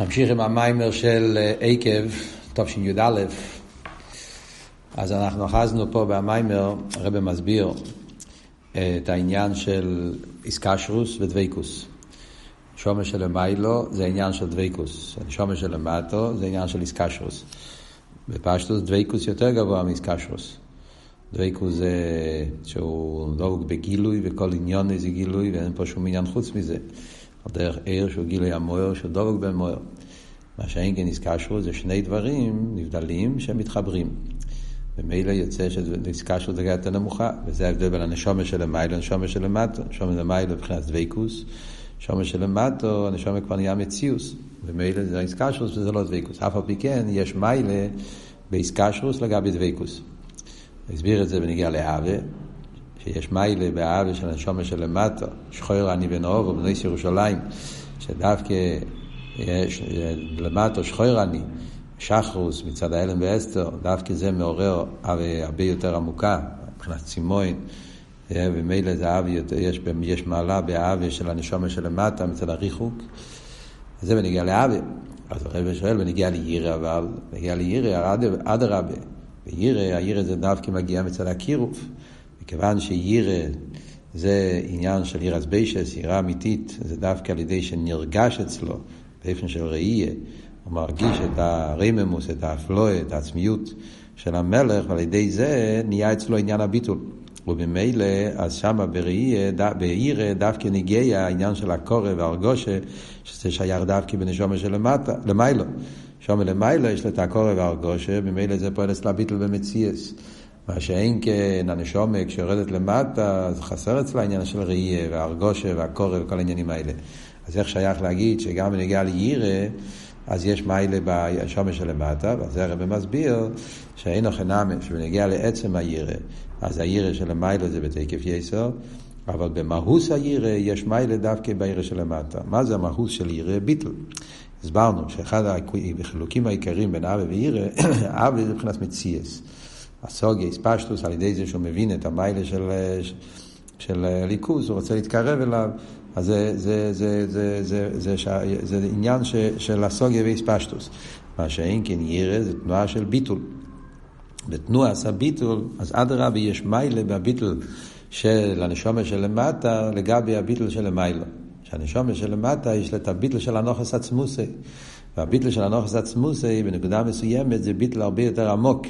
נמשיך עם המיימר של עקב, תשי"א. אז אנחנו אחזנו פה במיימר, הרב מסביר את העניין של איסקשרוס ודוויקוס. שומר של מיילו זה עניין של דוויקוס, שומר של למטו זה עניין של איסקשרוס. בפשטוס דוויקוס יותר גבוה מאיסקשרוס. דוויקוס זה שהוא דבוק בגילוי וכל עניון איזה גילוי ואין פה שום עניין חוץ מזה. על דרך עיר שהוא גילוי המוער, שהוא דבוק במוער. מה שאין כן נזכשרו זה שני דברים נבדלים שמתחברים. ומילא יוצא שנזכשרו זה יותר נמוכה, וזה ההבדל בין הנשומה שלמיילו לנשומה שלמטו. נשומה שלמיילו מבחינת דבקוס, נשומה שלמטו, הנשומה כבר נהיה מציאוס. ומילא זה איסקשרוס וזה לא דבקוס. אף על פי כן יש מיילה באיסקשרוס לגבי דבקוס. הסביר את זה בנגיע לאהבה, שיש מיילה באהבה של הנשומה שלמטו, שחור אני ונאוב ובניס ירושלים, שדווקא יש למטו שחור אני, שחרוס מצד ההלם ואסתר, דווקא זה מעורר הרבה יותר עמוקה, מבחינת צימוין, ומילא זה יותר, יש, יש מעלה באהבה של הנשומה שלמטה מצד הריחוק, זה בנגיע לאהבה. אז הרב שואל, בנגיע לירא אבל, בנגיע לירא, אדרבה. וירא, הירא זה דווקא מגיע מצד הקירוב. מכיוון שירא זה עניין של ירא סביישס, יראה אמיתית, זה דווקא על ידי שנרגש אצלו, באופן של ראייה, הוא מרגיש את הרממוס, את האפלואה, את העצמיות של המלך, ועל ידי זה נהיה אצלו עניין הביטול. ובמילא, אז שמה בראייה, בעירה, דווקא נגיע העניין של הקורא והרגושה, שזה שייך דווקא בנשומה למטה, למיילו. שומר למיילו יש לו את הקורא והרגושה, ממילא זה פועל אצלה ביטול במציאס. מה שאין כן, הנשומה כשיורדת למטה, אז חסר אצלה העניין של ראייה והרגושה והקורא וכל העניינים האלה. אז איך שייך להגיד שגם בנגיעה לירא, אז יש מיילה בשומה שלמטה, ואז זה הרב מסביר שאין אוכנמה, שבנגיע לעצם הירא, אז הירא של המיילה זה בתקף יסר, אבל במהוס הירא יש מיילה דווקא בירא שלמטה. מה זה המהוס של ירא? ביטל. הסברנו שאחד החילוקים העיקריים בין אבי וירא, אבי זה מבחינת מציאס. הסוגייס, פשטוס, על ידי זה שהוא מבין את המיילה של, של ליכוס, הוא רוצה להתקרב אליו, אז זה, זה, זה, זה, זה, זה, זה, זה עניין ש, של הסוגיה ואיספשטוס. מה שאין כן ירא זה תנועה של ביטול. בתנועת הביטול, אז אדרבה יש מיילה בביטול של הנשומה שלמטה לגבי הביטול של המיילה. שהנשומה שלמטה יש לה את הביטול של הנוכס עצמוסי. והביטל של הנוכס עצמוסי בנקודה מסוימת זה ביטל הרבה יותר עמוק.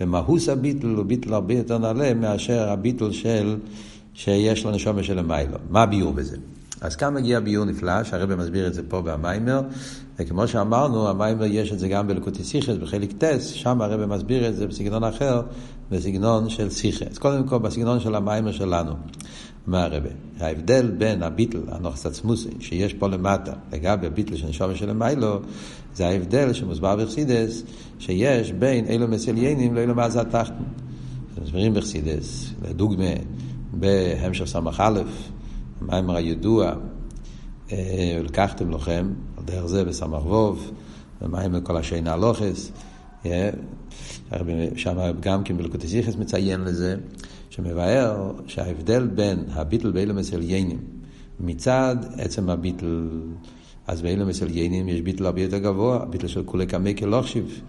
במהוס הביטל הוא ביטל הרבה יותר נעלה מאשר הביטל של שיש לו נשומה של המיילו. מה הביור בזה? אז כאן מגיע ביור נפלא, שהרבא מסביר את זה פה במיימר, וכמו שאמרנו, המיימר יש את זה גם בלקוטי סיכס, בחלק טס, שם הרבא מסביר את זה בסגנון אחר, בסגנון של סיכס. קודם כל בסגנון של המיימר שלנו. מה הרבה? ההבדל בין הביטל, הנוכס עצמוסי, שיש פה למטה, לגבי הביטל של נשומה של המיילו, זה ההבדל שמוסבר בחסידס, שיש בין אילו מסליינים לאילו מעזה תחתן. מסבירים בחסידס, לדוגמה, בהמשך סמ"א, המיימר הידוע, לקחתם לכם, על דרך זה בסמ"ך ווב, ומיימר כל השינה הלוכס, שם גם כן בלקוטיסיכס מציין לזה, שמבאר שההבדל בין הביטל באילומס עליינים מצד עצם הביטל, אז באילומס עליינים יש ביטל הרבה יותר גבוה, הביטל של כולי קמי כלוכשיב,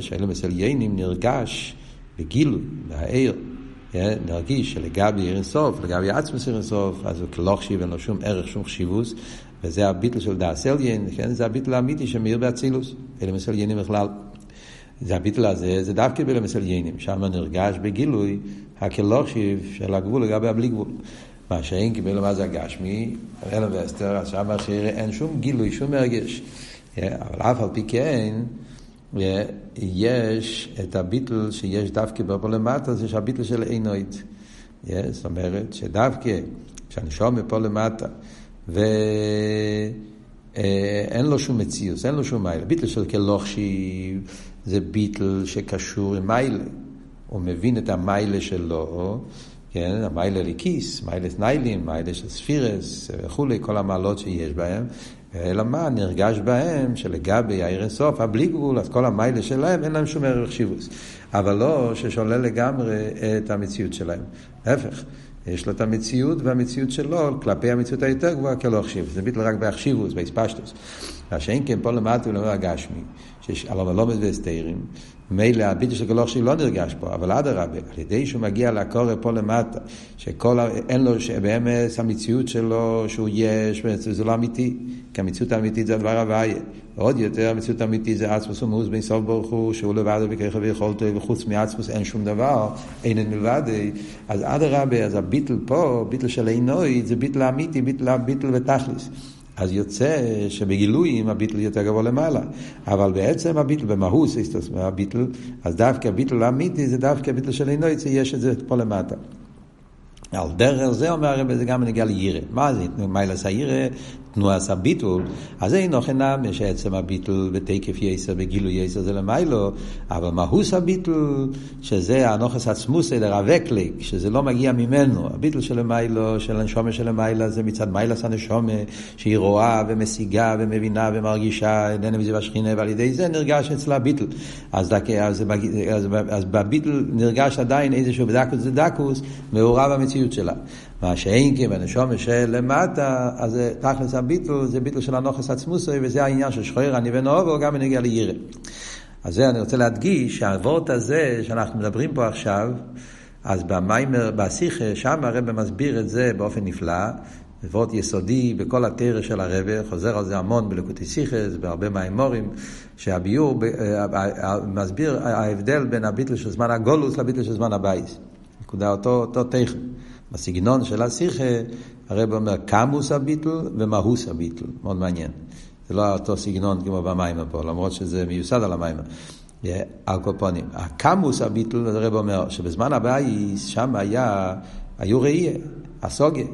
שהאילומס עליינים נרגש בגילוי, בהעיר. נרגיש שלגבי עיר אינסוף, לגבי עצמוס עיר אינסוף, אז הוא כלוכשיב, אין לו שום ערך, שום חשיבוס, וזה הביטל של דאס אליין, כן? זה הביטל האמיתי שמאיר באצילוס, אלה מסליינים בכלל. זה הביטל הזה, זה דווקא באלה מסליינים, שם נרגש בגילוי הכלוכשיב של הגבול לגבי הבלי גבול. מה שאין קיבל מה זה הגשמי, אלא ואסתר, אז שם שאין שום גילוי, שום הרגש. אבל אף על פי כן, יש את הביטל שיש דווקא בפה למטה, זה שהביטל של עינוית. זאת אומרת שדווקא כשהנשום פה למטה, ואין לו שום מציאוס, אין לו שום מיילה. ביטל של כלוכשיב זה ביטל שקשור עם מיילה. הוא מבין את המיילה שלו, כן, המיילה לכיס, מיילה ניילים, מיילה של ספירס וכולי, כל המעלות שיש בהם, אלא מה, נרגש בהם שלגבי העיר אינסוף, הבלי גבול, אז כל המיילה שלהם אין להם שום ערך שיבוס. אבל לא ששולל לגמרי את המציאות שלהם. להפך, יש לו את המציאות והמציאות שלו כלפי המציאות היותר גבוהה כלא החשיבוס. זה ביטל רק בהחשיבוס, באספשטוס. מה שאין כן פה למטה ולמטה הגשמי, על המלומד והסתירים, מילא הביטוי של החשיב לא נרגש פה, אבל אדרבה, על ידי שהוא מגיע לקורא פה למטה, שכל, אין לו, שבאמת המציאות שלו שהוא יש, זה לא אמיתי, כי המציאות האמיתית זה הדבר הוויה. עוד יותר המציאות האמיתית זה עצמוס ומאוס בין סוף ברוך הוא, שהוא לבדו בככה ויכולתו, וחוץ מעצמוס אין שום דבר, אין אין מלבד. אז אדרבה, אז הביטל פה, ביטל של עינוי, זה ביטל אמיתי, ביטל, ביטל ותכליס. אז יוצא שבגילויים הביטל יותר גבוה למעלה. אבל בעצם הביטל, במהוס, הביטל, אז דווקא הביטל האמיתי זה דווקא הביטל של עינוי, יש את זה פה למטה. על דרך זה אומר הרב, זה גם נגיע לירא. מה זה מיילס הירא? תנועת הביטול, אז אין noch אינם, יש עצם הביטול בתקף יסר, בגילוי יסר זה למיילו, אבל מהוס הביטול, שזה הנוכס עצמוס אלה רבקליק, שזה לא מגיע ממנו, הביטול של למיילו, של הנשומה של למיילה, זה מצד מיילס הנשומה, שהיא רואה ומשיגה ומבינה ומרגישה, איננה מזה בשכינה, ועל ידי זה נרגש אצלה הביטול. אז, דק, אז, אז, אז בביטול נרגש עדיין איזשהו בדקוס זה דקוס, מעורב המציאות שלה. מה שאין כי בנשומה של למטה, אז תכלס הביטל, זה ביטל של הנוכס עצמוסוי, וזה העניין של שחויר אני ונאובו, גם בנגיע לירא. אז זה אני רוצה להדגיש שהאבות הזה שאנחנו מדברים פה עכשיו, אז במאמר, בשיחה, שם הרבי מסביר את זה באופן נפלא, ווארט יסודי בכל התורה של הרבי, חוזר על זה המון בלקוטי שיחות, בהרבה מהמאמרים, שהביאור מסביר ההבדל בין הביטול של זמן הגלות לביטול של זמן הבית. נקודה אותו, אותו תוכן. בסגנון של השיחה, הרבי אומר כמות הביטול ומהות הביטול. מאוד מעניין. זה לא אותו סגנון כמו במיימר פה, למרות שזה מיוסד על המיימר. על כל פנים. הקמוס הביטל, הרב אומר, שבזמן הבייס, שם היה, היו ראייה, הסוגיה.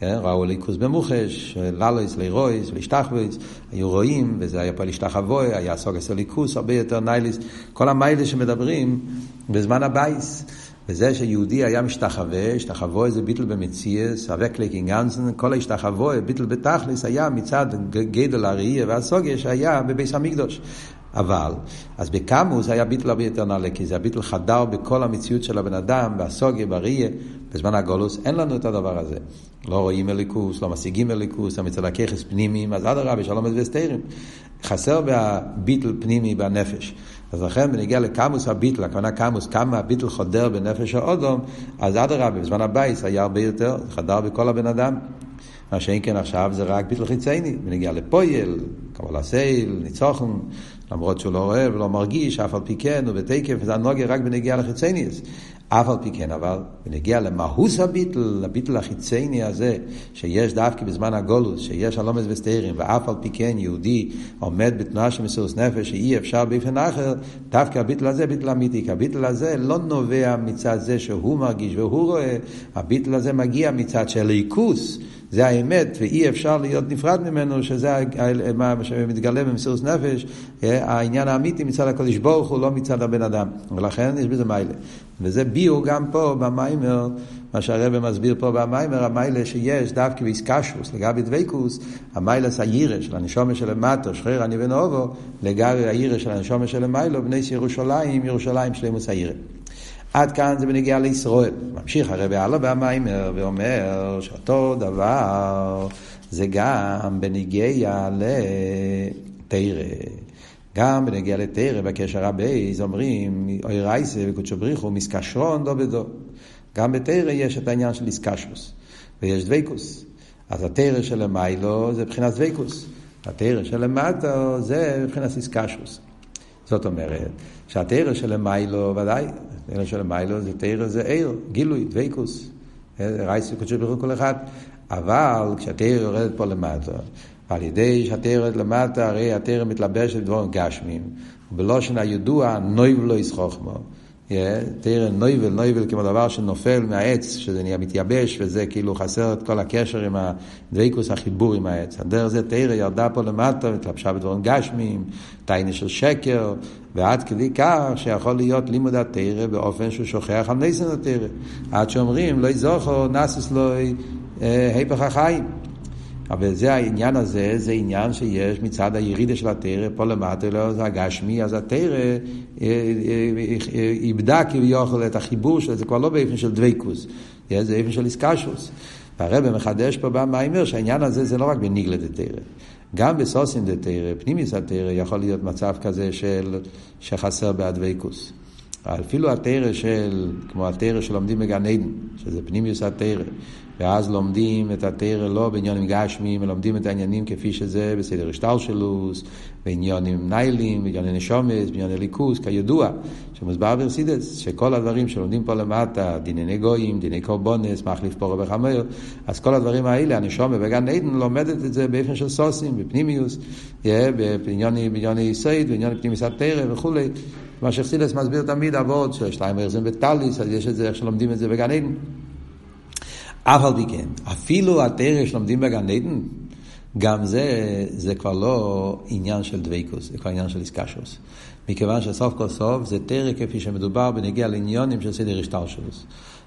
כן? ראו ליכוס במוחש, ללויס, לירויס, להשתחוויס, היו רואים, וזה היה פה להשתחווי, היה סוגס הליכוס, הרבה יותר נייליס, כל המיילה שמדברים בזמן הבייס. וזה שיהודי היה משתחווה, השתחווה זה ביטל במציאס, אבקליק אינגנסן, כל ההשתחווה, ביטל בתכלס, היה מצד גדל הראייה והסוגיה שהיה בביס המקדוש. אבל, אז בכמות היה ביטול הרבה יותר נעלה, כי זה הביטול חדר בכל המציאות של הבן אדם, והשגה, בראייה, בזמן הגלות, אין לנו את הדבר הזה. לא רואים אלקות, לא משיגים אלקות, מצד הכוחות פנימיים, אז אדרבה, שלום וסתירים. חסר בביטול פנימי בנפש. אז לכן בנוגע לכמות הביטול, הכוונה כמות, כמה הביטול חודר בנפש האדם, אז אדרבה, בזמן הבית היה הרבה יותר, חדר בכל הבן אדם. מה שאין כן עכשיו זה רק ביטול חיצוני, בנוגע לפועל, קבלה סייל, ניצוחן, למרות שהוא לא רואה ולא מרגיש, אף על פי כן, הוא בתקף, זה הנוגע רק בנגיע לחיצייניס. אף על פי כן, אבל, ונגיע למהוס הביטל, לביטל החיצייני הזה, שיש דווקא בזמן הגולוס, שיש הלומס וסתירים, ואף על פי כן יהודי עומד בתנועה של מסירות נפש, שאי אפשר באופן אחר, דווקא הביטל הזה ביטל אמיתי, כי הביטל הזה לא נובע מצד זה שהוא מרגיש והוא רואה, הביטל הזה מגיע מצד של ליכוס. זה האמת, ואי אפשר להיות נפרד ממנו, שזה מה שמתגלה במסירות נפש, העניין האמיתי מצד הקודש ברוך הוא, לא מצד הבן אדם. ולכן יש בזה מיילה. וזה ביור גם פה במיימר, מה שהרבא מסביר פה במיימר, המיילה שיש דווקא באיסקשוס, לגבי דבקוס, המיילה סיירה של הנשומה של המטו, שחרר אני ונובו, לגבי הירא של הנשומה של המיילו, בני ירושלים, ירושלים שלמוס הירא. עד כאן זה בנגיעה לישראל. ממשיך הרבי הלאה במיימר ואומר שאותו דבר זה גם בנגיעה לתרא. גם בנגיעה לתרא, בקשר הבייז, אומרים, אוי רייסה וקודשו בריחו, מסקשרון דו בדו. גם בתרא יש את העניין של איסקשוס, ויש דבקוס. אז התרא של המיילו זה מבחינת דבקוס. התרא של המטו זה מבחינת איסקשוס. זאת אומרת, שהתרא של המיילו, ודאי, התרא של המיילו זה תרא זה עיר, גילוי, דבקוס. רייסי קודשו ברוך כל אחד. אבל כשהתרא יורדת פה למטה, ועל ידי שהתרא למטה, הרי התרא מתלבשת בדברים גשמים, ובלושן הידוע, נויב לא ישחוכמו. תראה נויבל, נויבל כמו דבר שנופל מהעץ, שזה נהיה מתייבש, וזה כאילו חסר את כל הקשר עם הדבקוס, החיבור עם העץ. הדרך זה תראה ירדה פה למטה, התלבשה בדברים גשמיים, תיינה של שקר, ועד כדי כך שיכול להיות לימוד התרא באופן שהוא שוכח על נסן התרא. עד שאומרים, לא יזוכו, נסס לא היפך החיים. אבל זה העניין הזה, זה עניין שיש מצד הירידה של התרא, פה למטה לא זה הגשמי, אז התרא אה, אה, אה, איבדה כביכול את החיבור שלה, זה כבר לא באופן של דבקוס, זה איפן של איסקשוס. והרבא מחדש פה במיימר שהעניין הזה זה לא רק בניגלה דתרא. גם בסוסין דתרא, פנימיס התרא, יכול להיות מצב כזה של, שחסר באדוויקוס. אפילו התרא של, כמו התרא שלומדים בגן עדן, שזה פנימיוס התרא, ואז לומדים את התרא לא בעניינים גשמיים, לומדים את העניינים כפי שזה בסדר השטלשלוס, בעניינים ניילים, בענייני נשומס, בענייני ליכוס, כידוע, שמוסבר ברסידס, שכל הדברים שלומדים פה למטה, דיני גויים, דיני קורבונס, מחליף פורה וחמר, אז כל הדברים האלה, הנשומה בגן עדן לומדת את זה באופן של סוסים, בפנימיוס, בענייני יסייד, בענייני פנימיוס התרא וכולי. מה שחסידס מסביר תמיד אבות, שיש להם הרזם בטליס, אז יש את זה איך שלומדים את זה בגן עדן. אף על פי כן, אפילו התרא שלומדים בגן עדן, גם זה, זה כבר לא עניין של דבייקוס, זה כבר עניין של איסקשוס. מכיוון שסוף כל סוף זה תרא כפי שמדובר בנגיע לעניונים של סדר השטלשלוס.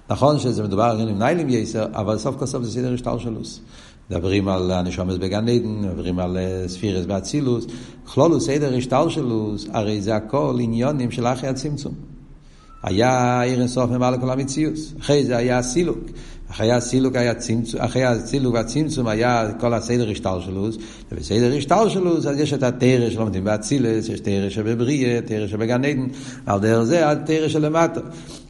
נכון שזה מדובר על עניינים ניילים יסר, אבל סוף כל סוף זה סדר השטלשלוס. מדברים על הנשומס בגן עדן, מדברים על ספירס באצילוס, כלולו סדר השטלשלוס, הרי זה הכל עניונים של אחרי הצמצום. היה עיר אינסוף ממעלה כל המציאוס, אחרי זה היה סילוק. אחרי הסילוק היה צמצום, אחרי הסילוק והצמצום היה כל הסדר השטלשלוס, ובסדר השטלשלוס אז יש את התרא שלומדים באצילס, יש תרא שבבריא, תרא שבגן עדן, על דרך זה עד תרא שלמטה.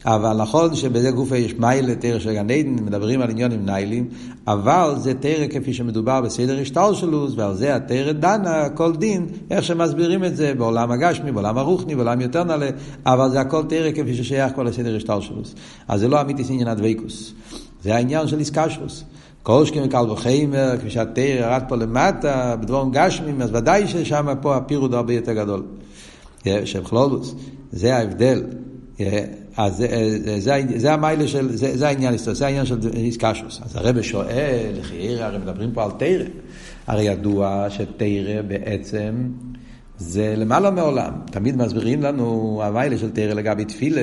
אבל נכון שבזה גופה יש מיילה תרא של גן עדן, מדברים על עניונים ניילים, אבל זה תרא כפי שמדובר בסדר השטלשלוס, ועל זה התרא דנה כל דין, איך שמסבירים את זה בעולם הגשמי, בעולם הרוחני, בעולם יותר נעלה, אבל זה הכל תרא כפי ששייך כל הסדר השטלשלוס. אז זה לא אמיתי עניין הדבקוס. זה העניין של איסקשוס. כל שכם וקל וחיימר, כפי שהתרא ירד פה למטה, בדבורם גשמים, אז ודאי ששם פה הפירוד הרבה יותר גדול. שם כלולוס. זה ההבדל. אז זה, זה, זה המיילה של, זה, זה העניין, זה העניין של איסקשוס. אז הרב שואל, חיירה, הרי מדברים פה על תרא. הרי ידוע שתרא בעצם זה למעלה מעולם. תמיד מסבירים לנו המיילה של תרא לגבי תפילה,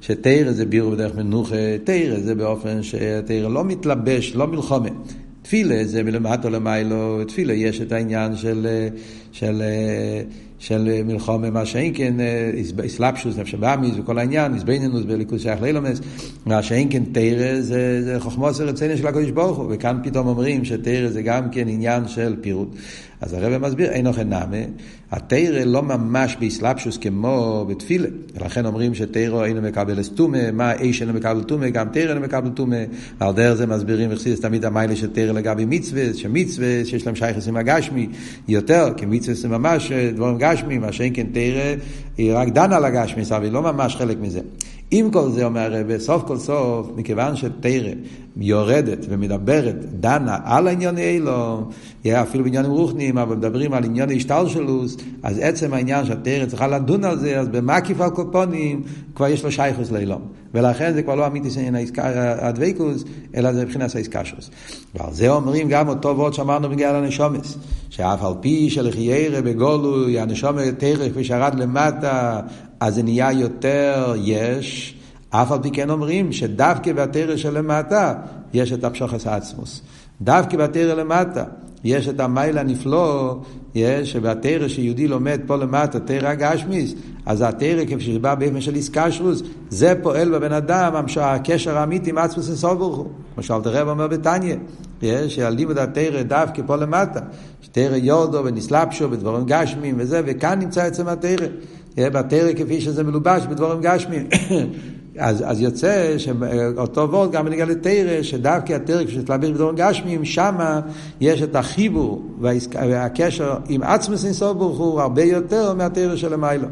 שתרא זה בירו בדרך מנוחה, תרא זה באופן שתרא לא מתלבש, לא מלחומה. תפילה זה מלמטה למיילו, תפילה יש את העניין של, של, של מלחומה, מה שאין כן, אסלאפשוס, נפש הבאמיס וכל העניין, איזבנינוס בליכוז שייך לילומס, מה שאין כן תרא זה, זה חוכמוס הרצינו של הקדוש ברוך הוא, וכאן פתאום אומרים שתרא זה גם כן עניין של פירוט. אז הרב מסביר, אין אוכל נאמה, התרא לא ממש באסלאפשוס כמו בתפילה, ולכן אומרים שתרא אינו מקבל אסתומה, מה איש אינו מקבל תומה, גם תרא אינו מקבל תומה, ועל דרך זה מסבירים וחסידס תמיד המיילה של תרא לגבי מצווה, שמצווה שיש להם שייכס עם הגשמי יותר, כי מצווה זה ממש דברים גשמי, מה שאין כן תרא היא רק דנה על הגשמי, היא לא ממש חלק מזה. עם כל זה אומר הרב, סוף כל סוף, מכיוון שתרא יורדת ומדברת, דנה על הענייני אילו, אפילו בעניינים רוחניים, אבל מדברים על ענייני השתלשלוס, אז עצם העניין שהתרא צריכה לדון על זה, אז במקיף על קופונים כבר יש לו שייכוס לאילום. ולכן זה כבר לא אמיתי עניין הדבקוס, אלא זה מבחינת האיסקשוס. ועל זה אומרים גם אותו וורד שאמרנו בגלל הנשומס, שאף על פי שלחיירה בגולוי, הנשומת תרא כפי שירד למטה, אז זה נהיה יותר יש, אף על פי כן אומרים שדווקא בתרא שלמטה יש את הפשוחס עצמוס. דווקא בתרא למטה יש את המייל הנפלא, יש שבתרא שיהודי לומד פה למטה, תרא הגשמיס, אז התרא כפי שבא באופן של איסקשרוס, זה פועל בבן אדם, הקשר האמיתי עם עצמוס אינסוף ברוך הוא. כמו אומר בתניא, שהלימוד התרא דווקא פה למטה, שתרא יודו ונסלפשו בדברים גשמיים וזה, וכאן נמצא עצם התרא. בתרא כפי שזה מלובש בדברים גשמיים. אז, אז יוצא שאותו וורד גם בנגיע לתרא, שדווקא התרא כשתלבש בדברים גשמיים, שמה יש את החיבור והקשר עם עצמס אינסוף ברוך הוא הרבה יותר מהתרא של המיילו.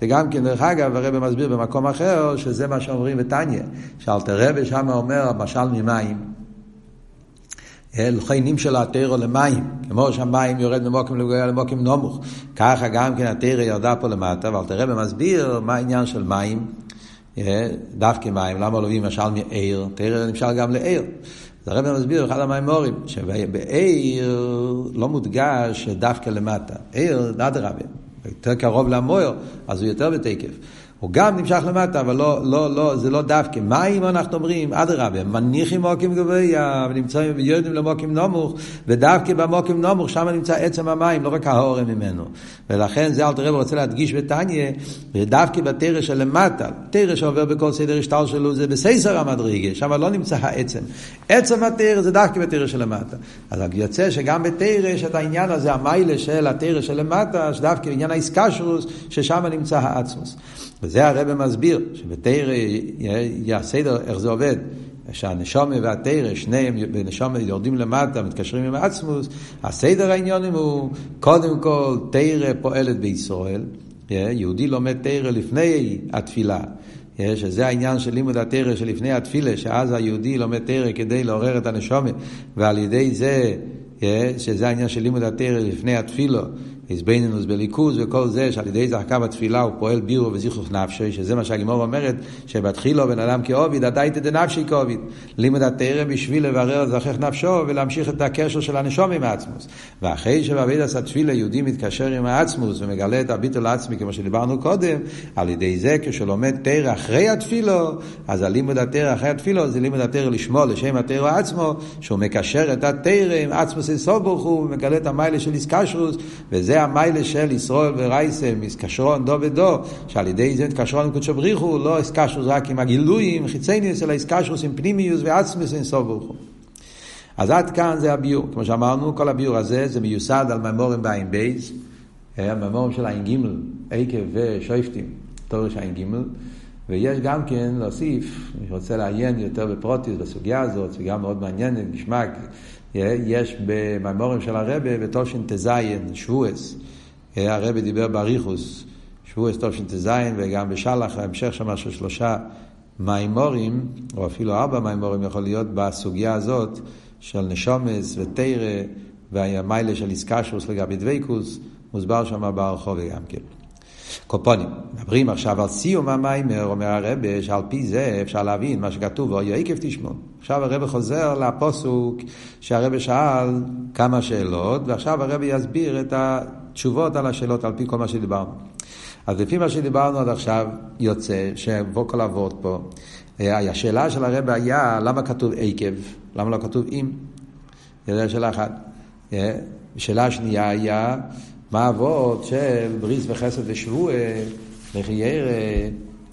זה גם כן, דרך אגב, הרב מסביר במקום אחר, שזה מה שאומרים בתניא, שאלתר רבי שם אומר, משל ממים. לכי נמשל התרא למים, כמו שהמים יורד ממוקים לגויה למוקים נמוך, ככה גם כן התרא ירדה פה למטה, אבל תראה במסביר מה העניין של מים, דווקא מים, למה לא משל מעיר, תרא נמשל גם לעיר. הרב מסביר אחד המימורים, שבעיר לא מודגש דווקא למטה, עיר, אדרבה, יותר קרוב למויר, אז הוא יותר בתקף. הוא גם נמשך למטה, אבל לא, לא, לא, זה לא דווקא. מה אם אנחנו אומרים, אדרבה, מניחים מוקים גבוה, ונמצאים ויורדים למוקים נמוך, ודווקא במוקים נמוך, שם נמצא עצם המים, לא רק ההורם ממנו. ולכן זה אלתר רב רוצה להדגיש בתניא, ודווקא בתרא שלמטה, תרא שעובר בכל סדר השטר שלו, זה בסייסר המדרגה, שם לא נמצא העצם. עצם התרא זה דווקא בתרא שלמטה. אז יוצא שגם בתרא יש את העניין הזה, המיילה של התרא שלמטה, שדווקא עניין האיסקשרוס, ששם נמצא העצמוס. וזה הרב מסביר, שבתרא, הסדר, איך זה עובד. שהנשומה והתרא, שניהם בנשומה יורדים למטה, מתקשרים עם העצמוס, הסדר העניונים הוא, קודם כל, תרא פועלת בישראל, יהודי לומד תרא לפני התפילה, שזה העניין של לימוד התרא שלפני התפילה, שאז היהודי לומד תרא כדי לעורר את הנשומה, ועל ידי זה, שזה העניין של לימוד התרא לפני התפילו, איזבנינוס בליכוז וכל זה שעל ידי זחקה בתפילה הוא פועל בירו וזיכוך נפשי שזה מה שהגימור אומרת שבתחילו בן אדם כאוביד אתה היית דנפשי כאוביד לימוד התרא בשביל לברר זכך נפשו ולהמשיך את הקשר של הנשום עם העצמוס. ואחרי שבעביד עשה תפילה יהודי מתקשר עם העצמוס ומגלה את הביטול העצמי כמו שדיברנו קודם על ידי זה כשלומד תרא אחרי התפילו אז הלימוד התרא אחרי התפילו זה לימוד התרא לשמור לשם התרא עצמו שהוא מקשר את התרא עם עצמוס איסוף ברוך הוא ומגלה את המיילה של איסקשרוס וזה המיילה של ישראל ורייסם, איסקשרון דו ודו, שעל ידי זה התקשרון עם קודשו בריחו, לא איסקשרוס רק עם הגילויים, חיצניוס, אלא איסקשרוס עם פנימיוס ועצמוס עם סוף ברוך אז עד כאן זה הביור. כמו שאמרנו, כל הביור הזה זה מיוסד על ממורים בעין בייז, הממורים של עין גימל, עקב ושויפטים, תורש עין גימל, ויש גם כן להוסיף, אני רוצה לעיין יותר בפרוטיס בסוגיה הזאת, סוגיה מאוד מעניינת, נשמע יש במימורים של הרבה בתושן טזיין, שבועס. הרבה דיבר באריכוס, שבועס תושן טזיין, וגם בשלח, ההמשך שם של שלושה מימורים, או אפילו ארבע מימורים יכול להיות בסוגיה הזאת של נשומס ותרא והמיילה של איסקשוס לגבי דבייקוס, מוסבר שם ברחוב גם כן. קופונים. מדברים עכשיו על סיום המיימר, אומר הרבה, שעל פי זה אפשר להבין מה שכתוב, ואוי עקב תשמעו. עכשיו הרבה חוזר לפוסוק שהרבה שאל כמה שאלות, ועכשיו הרבה יסביר את התשובות על השאלות על פי כל מה שדיברנו. אז לפי מה שדיברנו עד עכשיו, יוצא שבוא כל אבות פה, השאלה של הרבה היה למה כתוב עקב, למה לא כתוב אם? זו שאלה אחת. שאלה שנייה היה מה אבות של בריס וחסד ושבועה, לחיירה,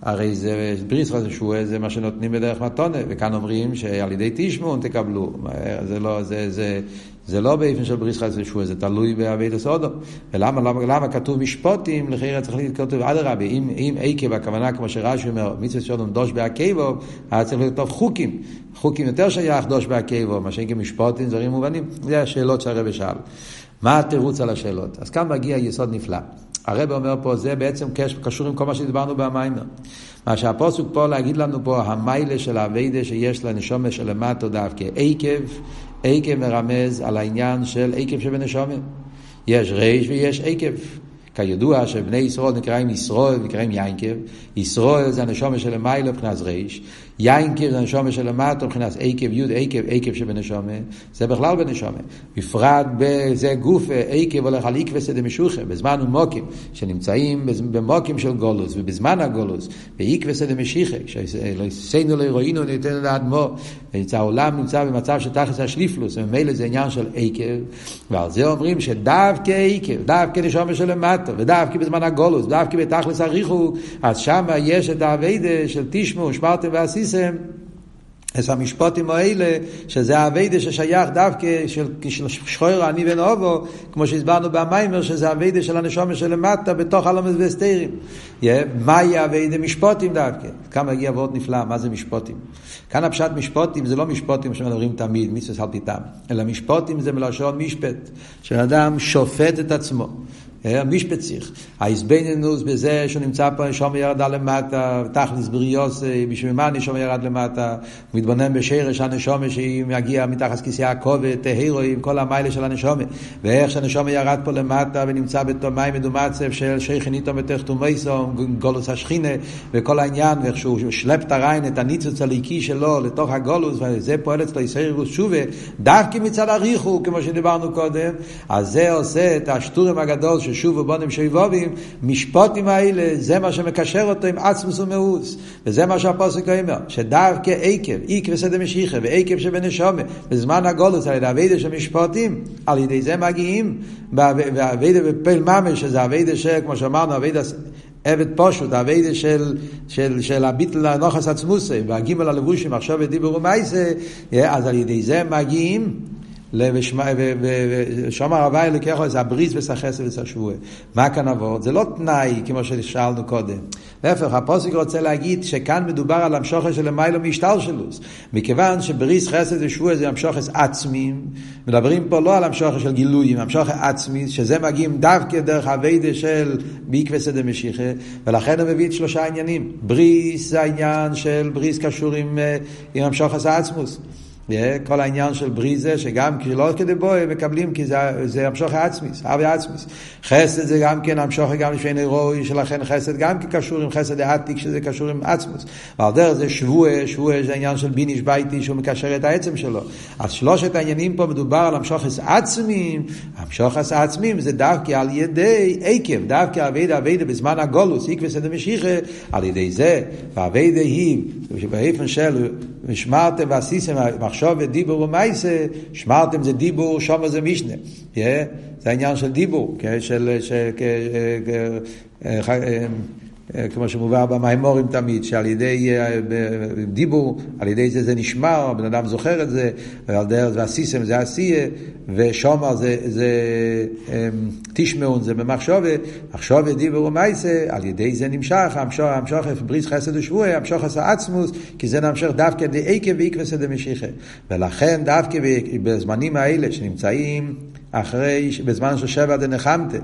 הרי זה בריס וחסד ושבועה זה מה שנותנים בדרך מתונה, וכאן אומרים שעל ידי תשמעון תקבלו, זה לא, זה, זה, זה לא באופן של בריס חסד ושבועה, זה תלוי באבי דסודו. ולמה למה, למה כתוב משפוטים, לחיירה צריך לכתוב אדרבה, אם, אם עקב הכוונה כמו שרש"י אומר, מצווה שאומרים דוש בעקבו, היה צריך לכתוב חוקים, חוקים יותר שייך דוש בעקבו, מה שאין כמשפוטים, דברים מובנים, זה השאלות שהרבא שאל. מה התירוץ על השאלות? אז כאן מגיע יסוד נפלא. הרב אומר פה, זה בעצם קשור עם כל מה שדיברנו במיימר. מה שהפוסק פה להגיד לנו פה, המיילה של האביידה שיש לנשומה שלמטו דווקא עקב, עקב מרמז על העניין של עקב שבנשומה. יש ריש ויש עקב. כידוע שבני ישראל נקראים ישראל ונקראים יינקב, ישראל זה הנשומה של המיילה מבחינת ריש, יינקב זה הנשומה של המטה מבחינת עקב יוד עקב עקב שבנשומה, זה בכלל בנשומה. בפרט בזה גוף עקב הולך על עקבס דמשוכה, בזמן ומוקים, שנמצאים במוקים של גולוס, ובזמן הגולוס, בעקבס דמשיחה, כשעשינו לאירועינו ניתן לאדמו, העולם נמצא במצב של תכלס השליפלוס, וממילא זה עניין של עקב, ועל זה אומרים שדווקא עקב, דווקא נשומה של המטה, ודווקא בזמן הגולוס, דווקא בתכלס הריחו, אז שם יש את האביידה של תשמעו, שמרתם ועשיסם. אז המשפוטים האלה, שזה האביידה ששייך דווקא של, שחור אני ונובו, כמו שהסברנו במיימר, שזה האביידה של הנשומה שלמטה בתוך הלומד והסתרים. מהי האביידה? משפוטים דווקא. כאן מגיע ועוד נפלא, מה זה משפוטים? כאן הפשט משפוטים זה לא משפוטים שמדברים תמיד, מצווה על פיתם, אלא משפוטים זה מלשון משפט, שאדם שופט את עצמו. המשפציך. ההסבנינוס בזה שהוא נמצא פה, נשום ירדה למטה, תכלס בריאוס, בשביל מה נשום ירד למטה, הוא מתבונן בשרש הנשומה שהיא מגיעה מתחת כיסא הכובד, הירואי, כל המיילה של הנשומה, ואיך שהנשומה ירד פה למטה ונמצא בתור מים מדומצב של שייכן איתו בתחתומייסו, גולוס השכינה, וכל העניין, ואיך שהוא שלפ את הריין, את הניצוץ הליקי שלו לתוך הגולוס, וזה פועל אצלו ישראלוס שובה, דווקא מצד הריחו, כמו שדיברנו קודם, אז זה עושה את השטורם הגדול של ושוב ובונים שויבובים, משפוטים האלה, זה מה שמקשר אותו עם עצמוס ומאוס. וזה מה שהפוסק אומר, שדווקא עקב, עקב סדר משיחה ועקב שבנשומה, בזמן הגולוס, על ידי אבידה של משפוטים, על ידי זה מגיעים, ואבידה בפל ממש, שזה אבידה של, כמו שאמרנו, אבידה עבד פשוט, האביידה של, של, של הביטל הנוחס עצמוסי, והגימל הלבושים, עכשיו ודיבור ומייסה, אז על ידי זה מגיעים ושומר הוואי לקחו זה הבריס וסחסה וסשבועה. מה כאן עבוד? זה לא תנאי כמו ששאלנו קודם. להפך, הפוסק רוצה להגיד שכאן מדובר על המשוכר של מיילו משתלשלוס. מכיוון שבריס חסד ושבועה זה המשוכס עצמיים, מדברים פה לא על המשוכר של גילויים, המשוכר עצמי, שזה מגיעים דווקא דרך הווידה של בעקבסא דמשיחא, ולכן הוא מביא את שלושה עניינים. בריס זה העניין של בריס קשור עם, אה, עם המשוכס העצמוס. כל העניין של בריזה, שגם לא כדי בוי, מקבלים כי זה, זה המשוך העצמיס, אבי עצמיס. חסד זה גם כן המשוך גם לפני רוי, שלכן חסד גם כן קשור עם חסד העתיק, שזה קשור עם עצמוס. ועל דרך זה שבועה, שבועה זה העניין של ביניש בייטי, שהוא מקשר את העצם שלו. אז שלושת העניינים פה מדובר על המשוך עצמים, המשוך עצמים זה דווקא על ידי עקב, דווקא אבידה אבידה בזמן הגולוס, עקבי סדר משיחה, על ידי זה, והאבידה היא, שבאיפן של, ושמרתם ועשיתם, מחשוב ודיבור ומייסה, שמרתם זה דיבור, שומר זה משנה. Yeah, זה העניין של דיבור, של, של, כמו שמובא במימורים תמיד, שעל ידי דיבור, על ידי זה זה נשמר, הבן אדם זוכר את זה, ועל דרך זה הסיסם זה עשייה, ושומר זה, זה תשמעון זה במחשובה, מחשובה דיבור ומייסה, על ידי זה נמשך, המשוך בריס חסד ושבועי, המשוך עשה עצמוס, כי זה נמשך דווקא דעקב ועקבסא דמשיחא. ולכן דווקא בזמנים האלה שנמצאים אחרי, בזמן של שבע דנחמתה,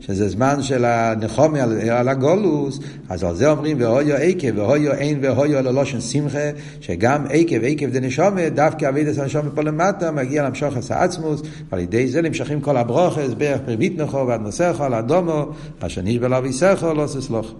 שזה זמן של הנחומי על, על הגולוס, אז על זה אומרים והויו עקב, והויו אין והויו ללושן שמחה, שגם עקב, עקב דנשומה, דווקא אבידס הנשומה פה למטה, מגיע למשוך עשה עצמוס, ועל ידי זה נמשכים כל הברוכס, בערך פריבית נכו ועד נוסחו, על אדומו, אשר נשבע לו ויסחו, לא ססלוך.